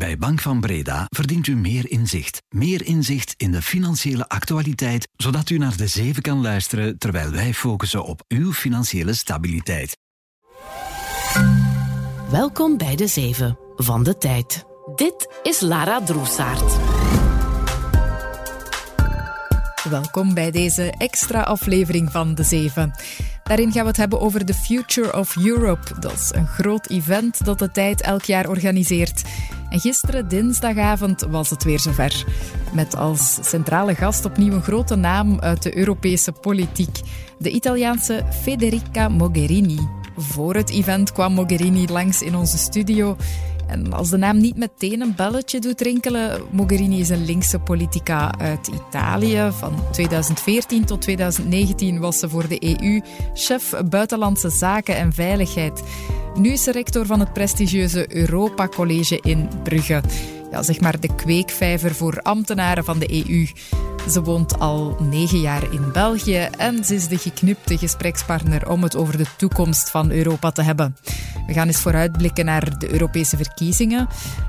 Bij Bank van Breda verdient u meer inzicht. Meer inzicht in de financiële actualiteit, zodat u naar de zeven kan luisteren terwijl wij focussen op uw financiële stabiliteit. Welkom bij de zeven van de tijd. Dit is Lara Droesaert. Welkom bij deze extra aflevering van De Zeven. Daarin gaan we het hebben over The Future of Europe. Dat is een groot event dat de tijd elk jaar organiseert. En gisteren, dinsdagavond, was het weer zover. Met als centrale gast opnieuw een grote naam uit de Europese politiek. De Italiaanse Federica Mogherini. Voor het event kwam Mogherini langs in onze studio en als de naam niet meteen een belletje doet rinkelen, Mogherini is een linkse politica uit Italië. Van 2014 tot 2019 was ze voor de EU chef buitenlandse zaken en veiligheid. Nu is ze rector van het prestigieuze Europa College in Brugge ja, zeg maar de kweekvijver voor ambtenaren van de EU. Ze woont al negen jaar in België en ze is de geknipte gesprekspartner om het over de toekomst van Europa te hebben. We gaan eens vooruitblikken naar de Europese verkiezingen.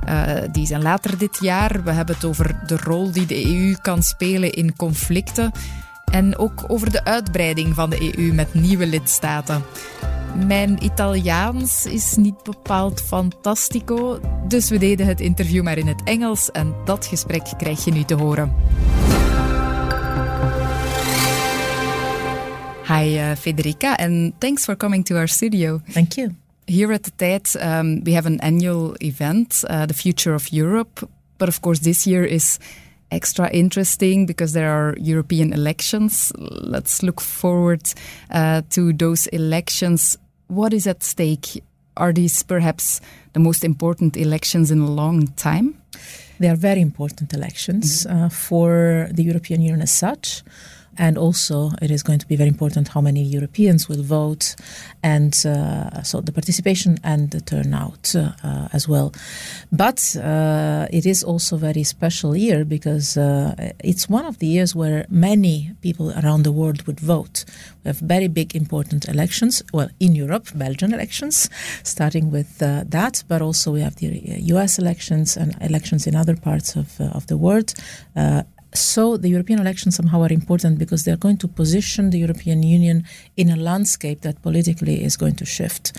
Uh, die zijn later dit jaar. We hebben het over de rol die de EU kan spelen in conflicten. En ook over de uitbreiding van de EU met nieuwe lidstaten. Mijn Italiaans is niet bepaald fantastico, dus we deden het interview maar in het Engels en dat gesprek krijg je nu te horen. Hi, uh, Federica, and thanks for coming to our studio. Thank you. Here at the TED, um, we have an annual event, uh, the Future of Europe. But of course, this year is extra interesting because there are European elections. Let's look forward uh, to those elections. What is at stake? Are these perhaps the most important elections in a long time? They are very important elections mm -hmm. uh, for the European Union as such. And also, it is going to be very important how many Europeans will vote, and uh, so the participation and the turnout uh, as well. But uh, it is also a very special year because uh, it's one of the years where many people around the world would vote. We have very big, important elections. Well, in Europe, Belgian elections, starting with uh, that, but also we have the U.S. elections and elections in other parts of uh, of the world so the European elections somehow are important because they're going to position the European Union in a landscape that politically is going to shift.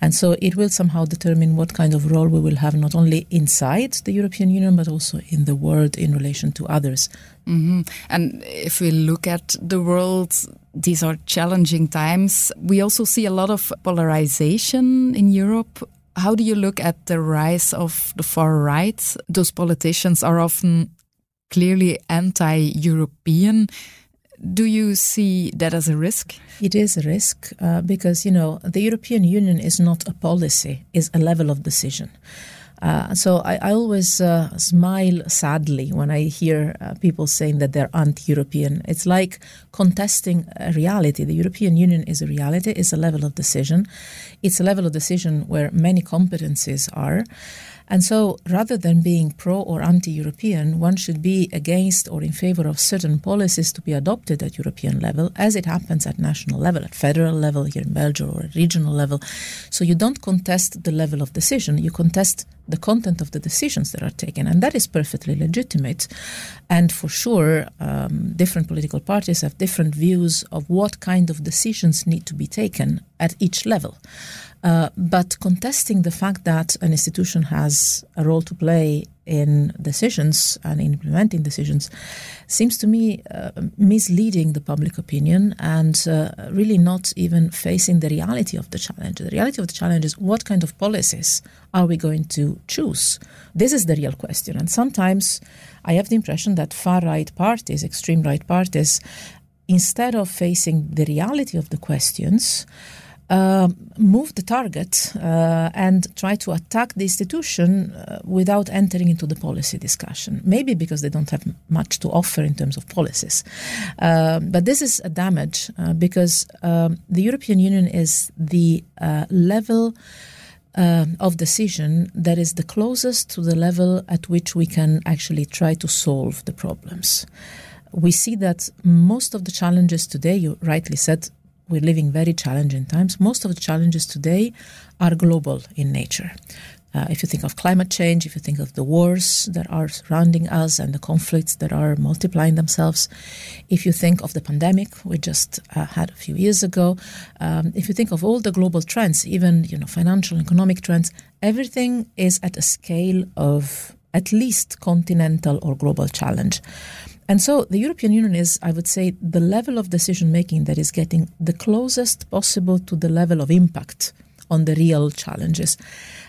And so it will somehow determine what kind of role we will have not only inside the European Union but also in the world in relation to others. Mm-hmm. And if we look at the world, these are challenging times. We also see a lot of polarization in Europe. How do you look at the rise of the far right? Those politicians are often clearly anti European. Do you see that as a risk? It is a risk uh, because, you know, the European Union is not a policy, is a level of decision. Uh, so I, I always uh, smile sadly when I hear uh, people saying that they're anti-European. It's like contesting a reality. The European Union is a reality. It's a level of decision. It's a level of decision where many competencies are. And so, rather than being pro or anti European, one should be against or in favor of certain policies to be adopted at European level, as it happens at national level, at federal level here in Belgium, or at regional level. So, you don't contest the level of decision, you contest the content of the decisions that are taken. And that is perfectly legitimate. And for sure, um, different political parties have different views of what kind of decisions need to be taken at each level. Uh, but contesting the fact that an institution has a role to play in decisions and in implementing decisions seems to me uh, misleading the public opinion and uh, really not even facing the reality of the challenge. The reality of the challenge is what kind of policies are we going to choose? This is the real question. And sometimes I have the impression that far right parties, extreme right parties, instead of facing the reality of the questions, uh, move the target uh, and try to attack the institution uh, without entering into the policy discussion. Maybe because they don't have much to offer in terms of policies. Uh, but this is a damage uh, because um, the European Union is the level. of decision that is the closest to the level at which we can actually try to solve the problems. We see that most of the challenges today, you rightly said, we're living very challenging times. Most of the challenges today are global in nature. Uh, if you think of climate change, if you think of the wars that are surrounding us and the conflicts that are multiplying themselves, if you think of the pandemic we just uh, had a few years ago, um, if you think of all the global trends, even you know financial and economic trends, everything is at a scale of at least continental or global challenge. And so the European Union is, I would say, the level of decision making that is getting the closest possible to the level of impact on the real challenges.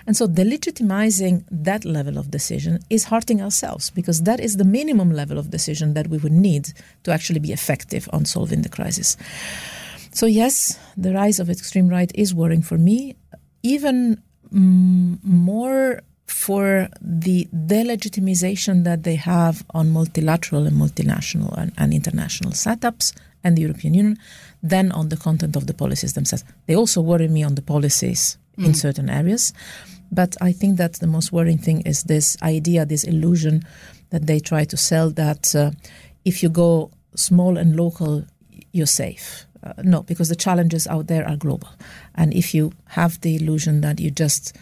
And so delegitimizing that level of decision is hurting ourselves because that is the minimum level of decision that we would need to actually be effective on solving the crisis. So, yes, the rise of extreme right is worrying for me, even more for the delegitimization that they have on multilateral and multinational and, and, international setups and the European Union than on the content of the policies themselves. They also worry me on the policies mm. in certain areas. But I think that the most worrying thing is this idea, this illusion that they try to sell that uh, if you go small and local, you're safe. Uh, no, because the challenges out there are global. And if you have the illusion that you just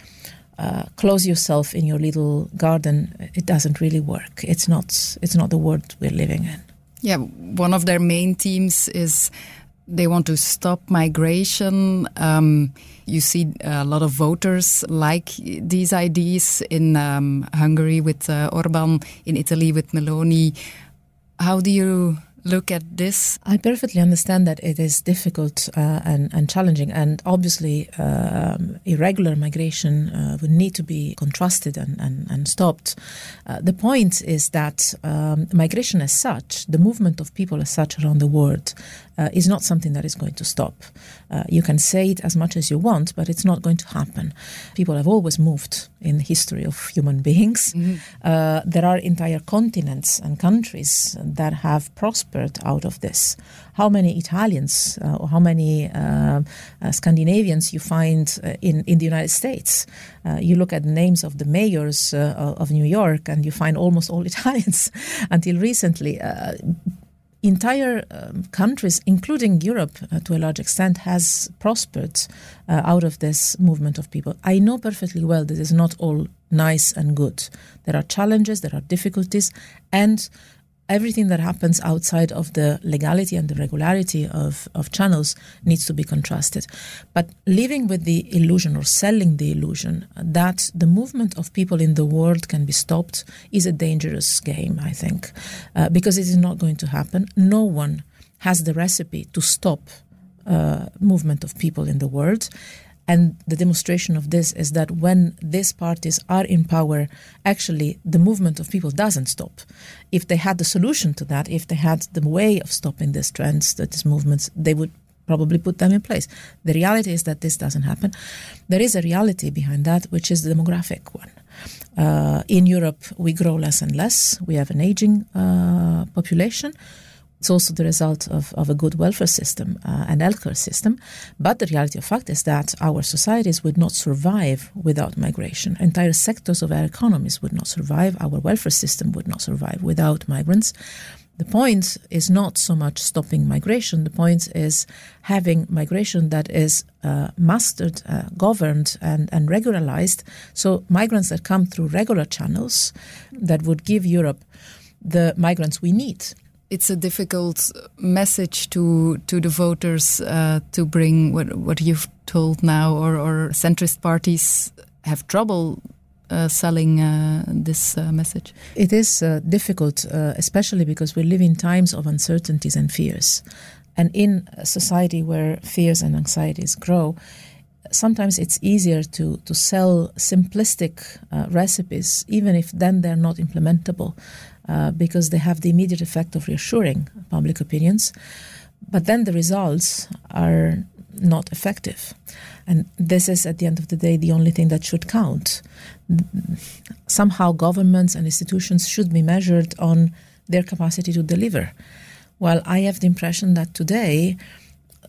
uh, close yourself in your little garden, it doesn't really work. It's not. It's not the world we're living in. Yeah, one of their main themes is they want to stop migration. Um, you see a lot of voters like these ideas in um, Hungary with uh, Orban, in Italy with Meloni. How do you look at this? I perfectly understand that it is difficult uh, and, and challenging, and obviously, um, irregular migration uh, would need to be contrasted and, and, and stopped. Uh, the point is that um, migration as such, the movement of people as such around the world, uh, is not something that is going to stop. Uh, you can say it as much as you want, but it's not going to happen. People have always moved in the history of human beings. Mm-hmm. Uh, there are entire continents and countries that have prospered out of this. How many Italians uh, or how many uh, uh, Scandinavians you find in, in the United States? you look at the names of the mayors of New York and you find almost all Italians until recently entire um, countries, including Europe uh, to a large extent, has prospered uh, out of this movement of people. I know perfectly well that it's not all nice and good. There are challenges, there are difficulties, and everything that happens outside of the legality and the regularity of, of channels needs to be contrasted. But living with the illusion or selling the illusion that the movement of people in the world can be stopped is a dangerous game, I think, uh, because it is not going to happen. No one has the recipe to stop uh, movement of people in the world. And the demonstration of this is that when these parties are in power, actually the movement of people doesn't stop. If they had the solution to that, if they had the way of stopping these trends, these movements, they would probably put them in place. The reality is that this doesn't happen. There is a reality behind that, which is the demographic one. Uh, in Europe, we grow less and less. We have an aging uh, population. It's also the result of, of a good welfare system uh, and healthcare system. But the reality of fact is that our societies would not survive without migration. Entire sectors of our economies would not survive. Our welfare system would not survive without migrants. The point is not so much stopping migration. The point is having migration that is uh, mastered, uh, governed, and, and regularized. So, migrants that come through regular channels that would give Europe the migrants we need it's a difficult message to to the voters uh, to bring what what you've told now, or, or centrist parties have trouble uh, selling uh, this uh, message? It is uh, difficult, uh, especially because we live in times of uncertainties and fears. And in a society where fears and anxieties grow, sometimes it's easier to, to sell simplistic recipes, even if then they're not implementable. Uh, because they have the immediate effect of reassuring public opinions. But then the results are not effective. And this is, at the end of the day, the only thing that should count. Somehow, governments and institutions should be measured on their capacity to deliver. Well, I have the impression that today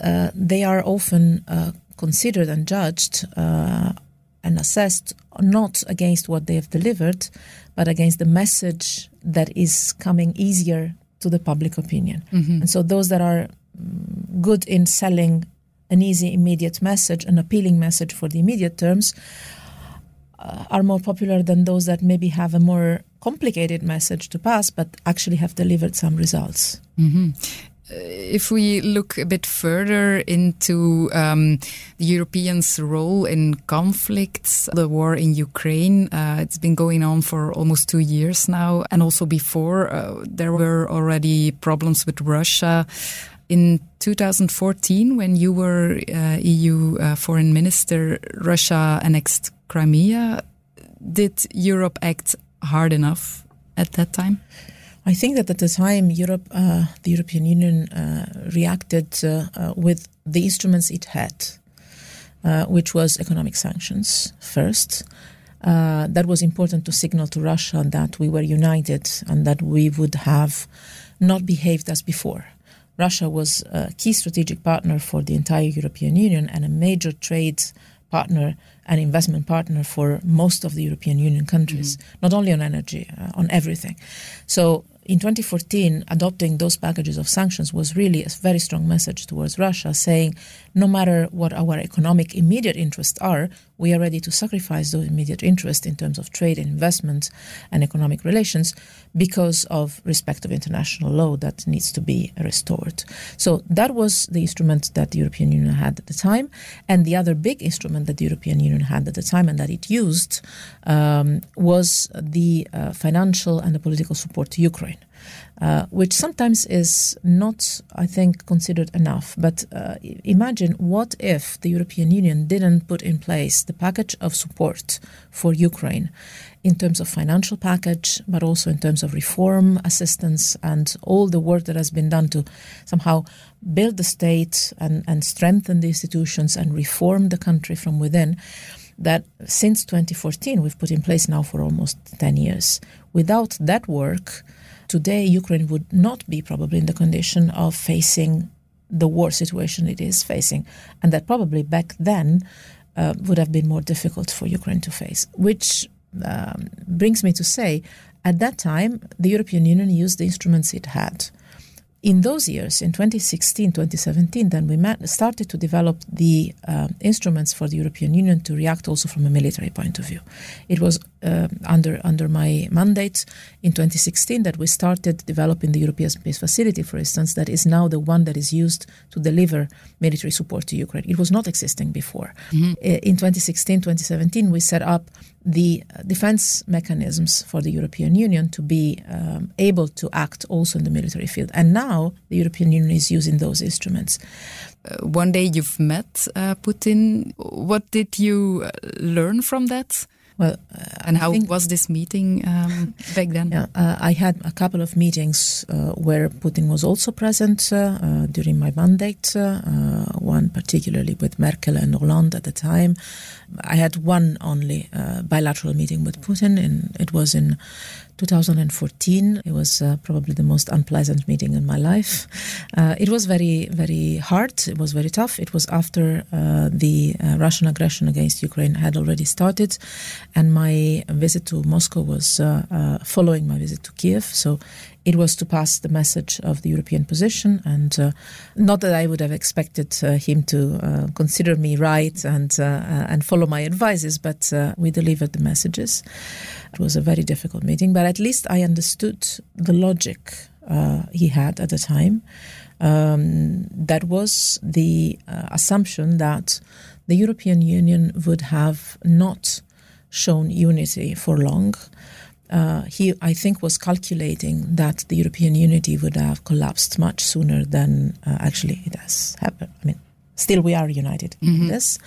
uh, they are often uh, considered and judged uh, and assessed not against what they have delivered, but against the message that is coming easier to the public opinion. Mm-hmm. And so those that are mm, good in selling an easy, immediate message, an appealing message for the immediate terms, uh, are more popular than those that maybe have a more complicated message to pass, but actually have delivered some results. Mm-hmm. Uh, if we look a bit further into um, the Europeans' role in conflicts, the war in Ukraine, uh, it's been going on for almost two years now. And also before, uh, there were already problems with Russia. In 2014, when you were uh, EU uh, foreign minister, Russia annexed Crimea. Did Europe act hard enough at that time? I think that at the time, Europe, uh, the European Union, uh, reacted uh, uh with the instruments it had, uh, which was economic sanctions first. Uh, that was important to signal to Russia that we were united and that we would have not behaved as before. Russia was a key strategic partner for the entire European Union and a major trade partner and investment partner for most of the European Union countries, mm-hmm. not only on energy, uh, on everything. So in 2014, adopting those packages of sanctions was really a very strong message towards Russia, saying no matter what our economic immediate interests are, we are ready to sacrifice those immediate interests in terms of trade and investment and economic relations because of respect of international law that needs to be restored. So that was the instrument that the European Union had at the time. And the other big instrument that the European Union had at the time and that it used um, was the uh, financial and the political support to Ukraine. Uh, which sometimes is not, I think, considered enough. But uh, imagine what if the European Union didn't put in place the package of support for Ukraine in terms of financial package, but also in terms of reform assistance and all the work that has been done to somehow build the state and, and strengthen the institutions and reform the country from within that since 2014 we've put in place now for almost 10 years. Without that work, today Ukraine would not be probably in the condition of facing the war situation it is facing, and that probably back then uh, would have been more difficult for Ukraine to face. Which um, brings me to say, at that time, the European Union used the instruments it had in those years, in 2016, 2017, then we met, started to develop the uh, instruments for the European Union to react also from a military point of view. It was uh, under under my mandate in 2016 that we started developing the European Peace Facility, for instance, that is now the one that is used to deliver military support to Ukraine. It was not existing before. Mm-hmm. In 2016, 2017, we set up the defense mechanisms for the European Union to be um, able to act also in the military field. And now the European Union is using those instruments. Uh, one day you've met uh, Putin. What did you uh, learn from that? Well, uh, and how was this meeting um, back then? Yeah, uh, I had a couple of meetings uh, where Putin was also present uh, uh, during my mandate. Uh, one particularly with Merkel and Hollande at the time. I had one only bilateral meeting with Putin, and it was in 2014. It was uh, probably the most unpleasant meeting in my life. Uh, it was very, very hard. It was very tough. It was after uh, the uh, Russian aggression against Ukraine had already started, and my visit to Moscow was uh, uh, following my visit to Kiev. So it was to pass the message of the European position, and uh, not that I would have expected uh, him to uh, consider me right and uh, and follow my advices, but uh, we delivered the messages. It was a very difficult meeting, but at least I understood the logic uh, he had at the time. Um, that was the assumption that the European Union would have not shown unity for long uh, he, I think, was calculating that the European unity would have collapsed much sooner than uh, actually it has happened. I mean, still we are united mm-hmm. in this,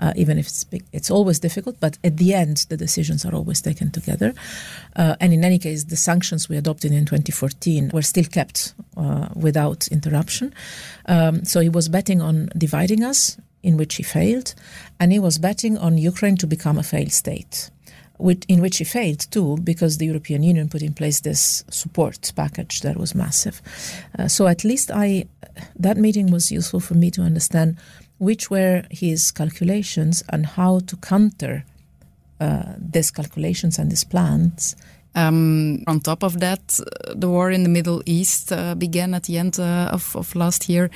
uh, even if it's big, it's always difficult. But at the end, the decisions are always taken together. Uh, and in any case, the sanctions we adopted in 2014 were still kept uh, without interruption. Um, so he was betting on dividing us, in which he failed, and he was betting on Ukraine to become a failed state in which he failed too, because the European Union put in place this support package that was massive. Uh, so at least I, that meeting was useful for me to understand which were his calculations and how to counter uh, these calculations and these plans. Um, on top of that, the war in the Middle East uh, began at the end uh, of, of last year.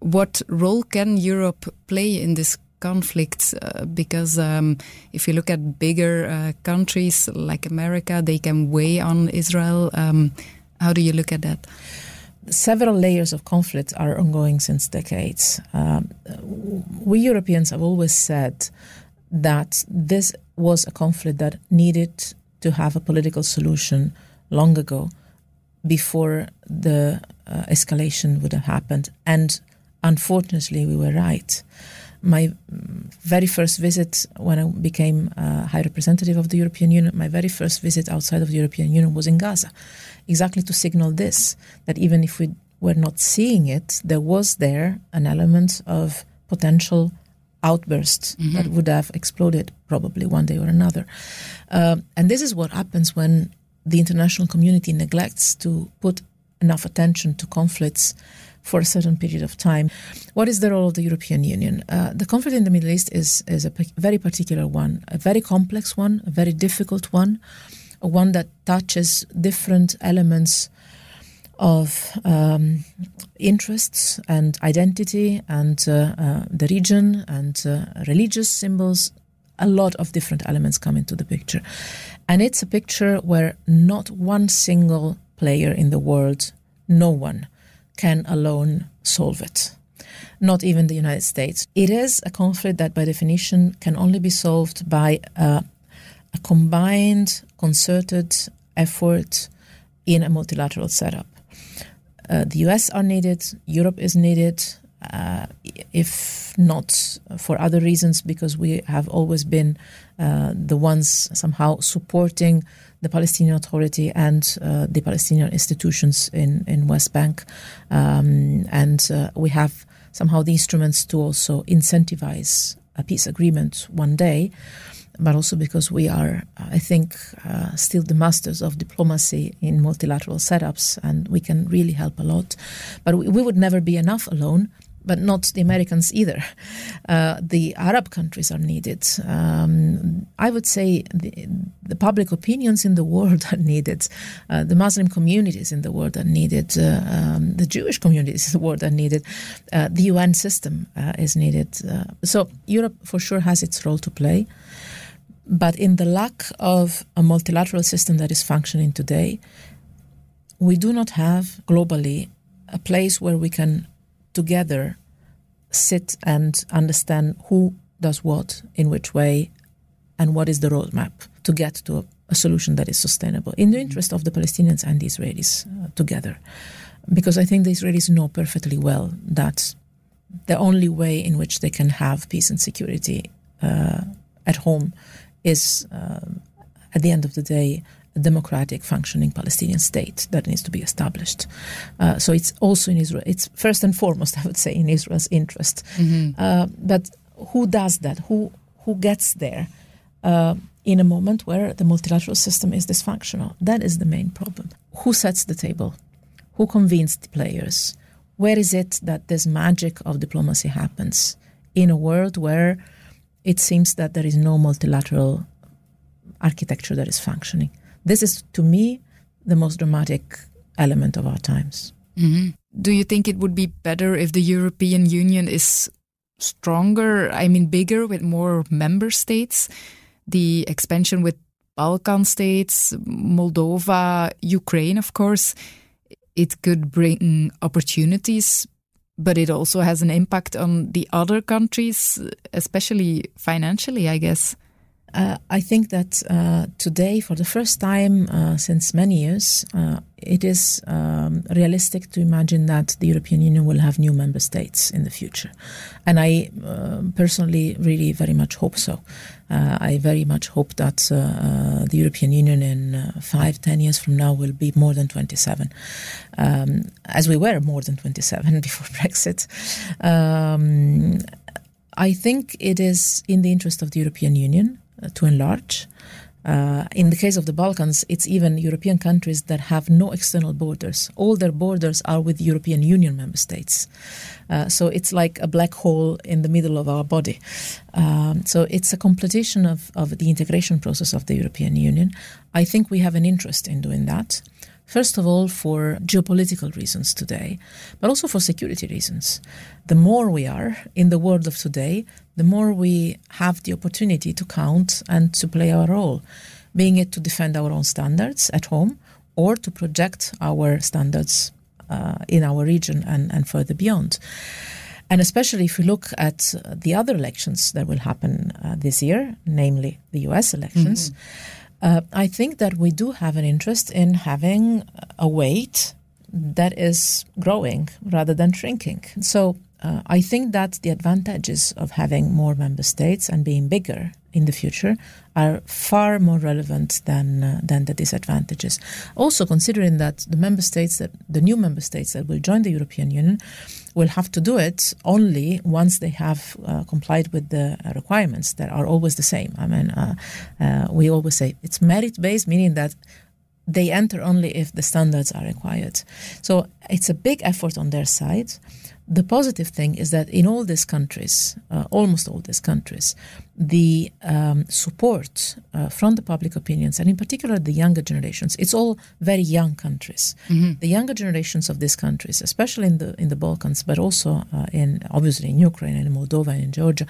What role can Europe play in this conflict uh, because um, if you look at bigger uh, countries like America, they can weigh on Israel. Um, how do you look at that? Several layers of conflict are ongoing since decades. Um, we Europeans have always said that this was a conflict that needed to have a political solution long ago before the uh, escalation would have happened. And unfortunately, we were right. My very first visit when I became uh, High Representative of the European Union, my very first visit outside of the European Union was in Gaza, exactly to signal this that even if we were not seeing it, there was there an element of potential outburst mm-hmm. that would have exploded probably one day or another. Uh, and this is what happens when the international community neglects to put enough attention to conflicts for a certain period of time. What is the role of the European Union? Uh, the conflict in the Middle East is, is a very particular one, a very complex one, a very difficult one, one that touches different elements of um, interests and identity and uh, uh, the region and uh, religious symbols. A lot of different elements come into the picture. And it's a picture where not one single player in the world, no one, can alone solve it. Not even the United States. It is a conflict that, by definition, can only be solved by a combined, concerted effort in a multilateral setup. Uh, the US are needed, Europe is needed, uh, if not for other reasons, because we have always been uh, the ones somehow supporting the Palestinian Authority and uh, the Palestinian institutions in, in West Bank. Um, and uh, we have somehow the instruments to also incentivize a peace agreement one day but also because we are, I think, uh, still the masters of diplomacy in multilateral setups, and we can really help a lot. But we, we would never be enough alone. But not the Americans either. Uh, the Arab countries are needed. Um, I would say the, the, public opinions in the world are needed. Uh, the Muslim communities in the world are needed. Uh, um, the Jewish communities in the world are needed. Uh, the UN system uh, is needed. Uh, so Europe, for sure, has its role to play. But in the lack of a multilateral system that is functioning today, we do not have globally a place where we can together sit and understand who does what, in which way, and what is the roadmap to get to a, a solution that is sustainable in the interest of the Palestinians and the Israelis uh, together. Because I think the Israelis know perfectly well that the only way in which they can have peace and security uh, at home is, um, at the end of the day, a democratic, functioning Palestinian state that needs to be established. Uh, so it's also in Israel. It's first and foremost, I would say, in Israel's interest. Mm-hmm. Uh, but who does that? Who who gets there uh, in a moment where the multilateral system is dysfunctional? That is the main problem. Who sets the table? Who convenes the players? Where is it that this magic of diplomacy happens in a world where it seems that there is no multilateral architecture that is functioning. This is, to me, the most dramatic element of our times. Mm-hmm. Do you think it would be better if the European Union is stronger, I mean, bigger with more member states? The expansion with Balkan states, Moldova, Ukraine, of course, it could bring opportunities, but it also has an impact on the other countries, especially financially, I guess. Uh, I think that uh, today, for the first time uh, since many years, uh, it is um, realistic to imagine that the European Union will have new member states in the future. And I um, personally really very much hope so. Uh, I very much hope that uh, the European Union in five, ten years from now will be more than 27, um, as we were more than 27 before Brexit. Um, I think it is in the interest of the European Union to enlarge. Uh, in the case of the Balkans, it's even European countries that have no external borders. All their borders are with European Union member states. Uh, so it's like a black hole in the middle of our body. Um, so it's a completion of, of the integration process of the European Union. I think we have an interest in doing that. First of all, for geopolitical reasons today, but also for security reasons. The more we are in the world of today, the more we have the opportunity to count and to play our role, being it to defend our own standards at home or to project our standards uh, in our region and, and further beyond. And especially if we look at the other elections that will happen uh, this year, namely the US elections, mm-hmm. uh, I think that we do have an interest in having a weight that is growing rather than shrinking. So uh, I think that the advantages of having more member states and being bigger in the future are far more relevant than uh, than the disadvantages. Also, considering that the member states that the new member states that will join the European Union will have to do it only once they have uh, complied with the uh, requirements that are always the same. I mean, uh, uh, we always say it's merit based, meaning that they enter only if the standards are required. So it's a big effort on their side the positive thing is that in all these countries, uh, almost all these countries, the um, support uh, from the public opinions, and in particular the younger generations, it's all very young countries. Mm-hmm. The younger generations of these countries, especially in the in the Balkans, but also uh, in obviously in Ukraine and in Moldova and in Georgia,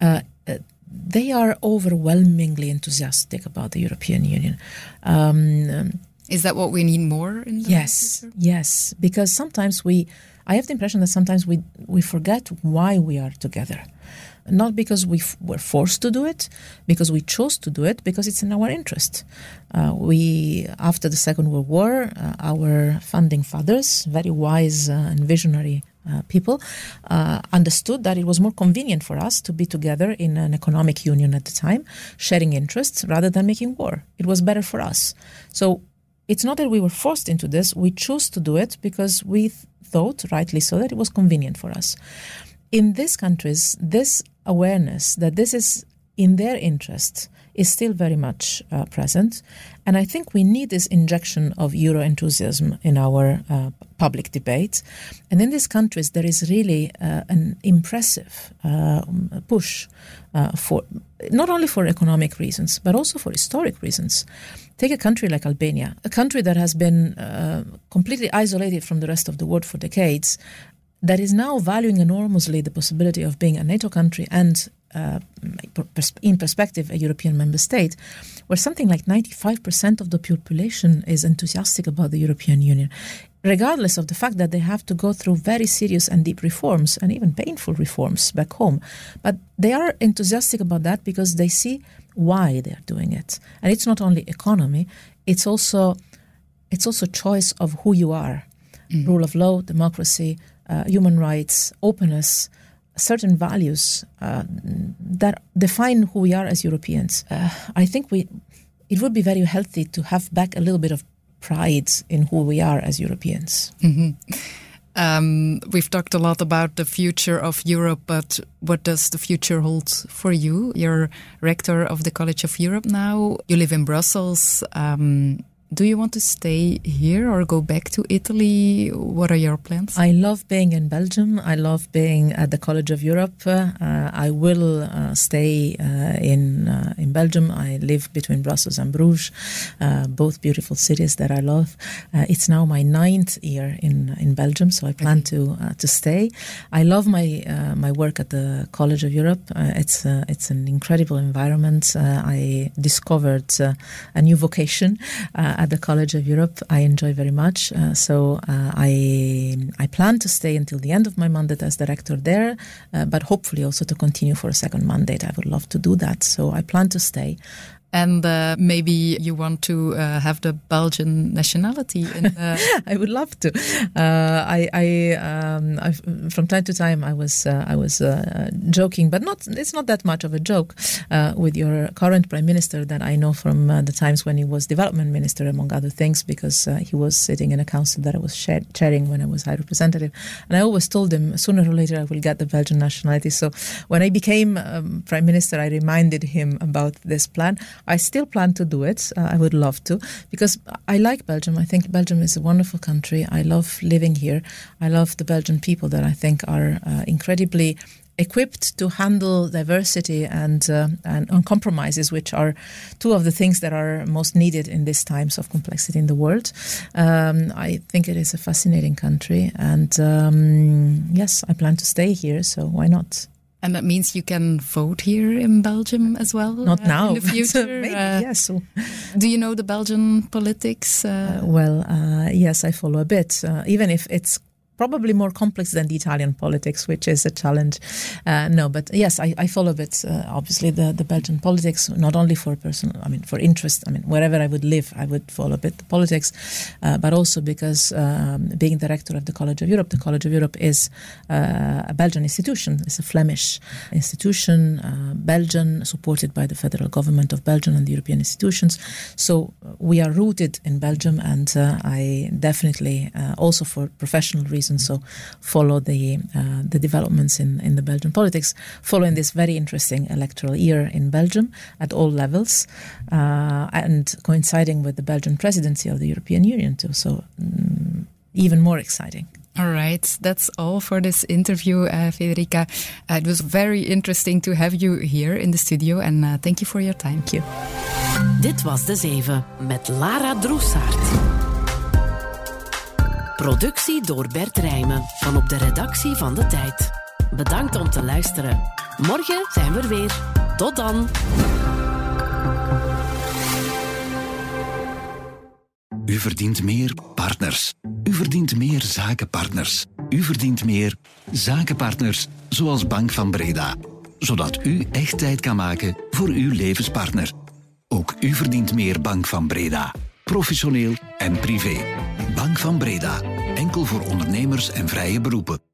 uh, uh, they are overwhelmingly enthusiastic about the European Union. Um, is that what we need more in the yes future? yes because sometimes we i have the impression that sometimes we we forget why we are together not because we f- were forced to do it because we chose to do it because it's in our interest uh, we after the second world war uh, our founding fathers very wise uh, and visionary uh, people uh, understood that it was more convenient for us to be together in an economic union at the time, sharing interests rather than making war. It was better for us. So it's not that we were forced into this, we chose to do it because we th- thought, rightly so, that it was convenient for us. In these countries, this awareness that this is in their interest is still very much uh, present. And I think we need this injection of Euro enthusiasm in our uh, public debate. And in these countries, there is really uh, an impressive uh, push uh, for not only for economic reasons, but also for historic reasons. Take a country like Albania, a country that has been uh, completely isolated from the rest of the world for decades, that is now valuing enormously the possibility of being a NATO country and uh, in perspective, a European member state, where something like 95% of the population is enthusiastic about the European Union, regardless of the fact that they have to go through very serious and deep reforms and even painful reforms back home. But they are enthusiastic about that because they see why they are doing it. And it's not only economy, it's also it's also choice of who you are. Mm. Rule of law, democracy, uh, human rights, openness, certain values uh, that define who we are as Europeans. Uh, I think we it would be very healthy to have back a little bit of pride in who we are as Europeans. Mm-hmm. Um, we've talked a lot about the future of Europe, but what does the future hold for you? You're rector of the College of Europe now. You live in Brussels. Um, do you want to stay here or go back to Italy? What are your plans? I love being in Belgium. I love being at the College of Europe. Uh, I will uh, stay uh, in uh, in Belgium. I live between Brussels and Bruges, uh, both beautiful cities that I love. Uh, it's now my ninth year in in Belgium, so I plan okay. to to stay. I love my my work at the College of Europe. it's it's an incredible environment. I discovered a new vocation at the College of Europe, I enjoy very much. Uh, so uh, I I plan to stay until the end of my mandate as director there, uh, but hopefully also to continue for a second mandate. I would love to do that. So I plan to stay and uh, maybe you want to uh, have the Belgian nationality. In, uh... I would love to. Uh, I, I, um, from time to time, I was uh, I was uh, joking, but not. It's not that much of a joke with your current prime minister that I know from the times when he was development minister, among other things, because he was sitting in a council that I was chairing when I was high representative, and I always told him sooner or later I will get the Belgian nationality. So when I became um, prime minister, I reminded him about this plan. I still plan to do it. Uh, I would love to because I like Belgium. I think Belgium is a wonderful country. I love living here. I love the Belgian people that I think are uh, incredibly equipped to handle diversity and, uh, and, and compromises, which are two of the things that are most needed in these times of complexity in the world. Um, I think it is a fascinating country, and um, yes, I plan to stay here. So why not? And that means you can vote here in Belgium as well. Not uh, now, in the future. Maybe, uh, yes. Do you know the Belgian politics? Uh? Uh, well, uh, yes, I follow a bit. even if it's probably more complex than the Italian politics, which is a challenge. Uh, no, but yes, I, I follow a bit, uh, obviously, the, the Belgian politics, not only for personal, I mean, for interest. I mean, wherever I would live, I would follow a bit the politics, uh, but also because um, being director of the College of Europe, the College of Europe is uh, a Belgian institution, it's a Flemish institution, uh, Belgian, supported by the federal government of Belgium and the European institutions. So uh, we are rooted in Belgium, and I definitely, also for professional reasons, and so follow the uh, the developments in, in the Belgian politics following this very interesting electoral year in Belgium at all levels uh, and coinciding with the Belgian presidency of the European Union too. So um, even more exciting. All right, that's all for this interview, uh, Federica. Uh, it was very interesting to have you here in the studio, and uh, thank you for your time. Thank you. Dit was De Zeven met Lara Droessaert. Productie door Bert Rijmen van op de redactie van De Tijd. Bedankt om te luisteren. Morgen zijn we er weer. Tot dan. U verdient meer partners. U verdient meer zakenpartners. U verdient meer zakenpartners zoals Bank van Breda. Zodat u echt tijd kan maken voor uw levenspartner. Ook u verdient meer Bank van Breda. Professioneel en privé. Bank van Breda. Enkel voor ondernemers en vrije beroepen.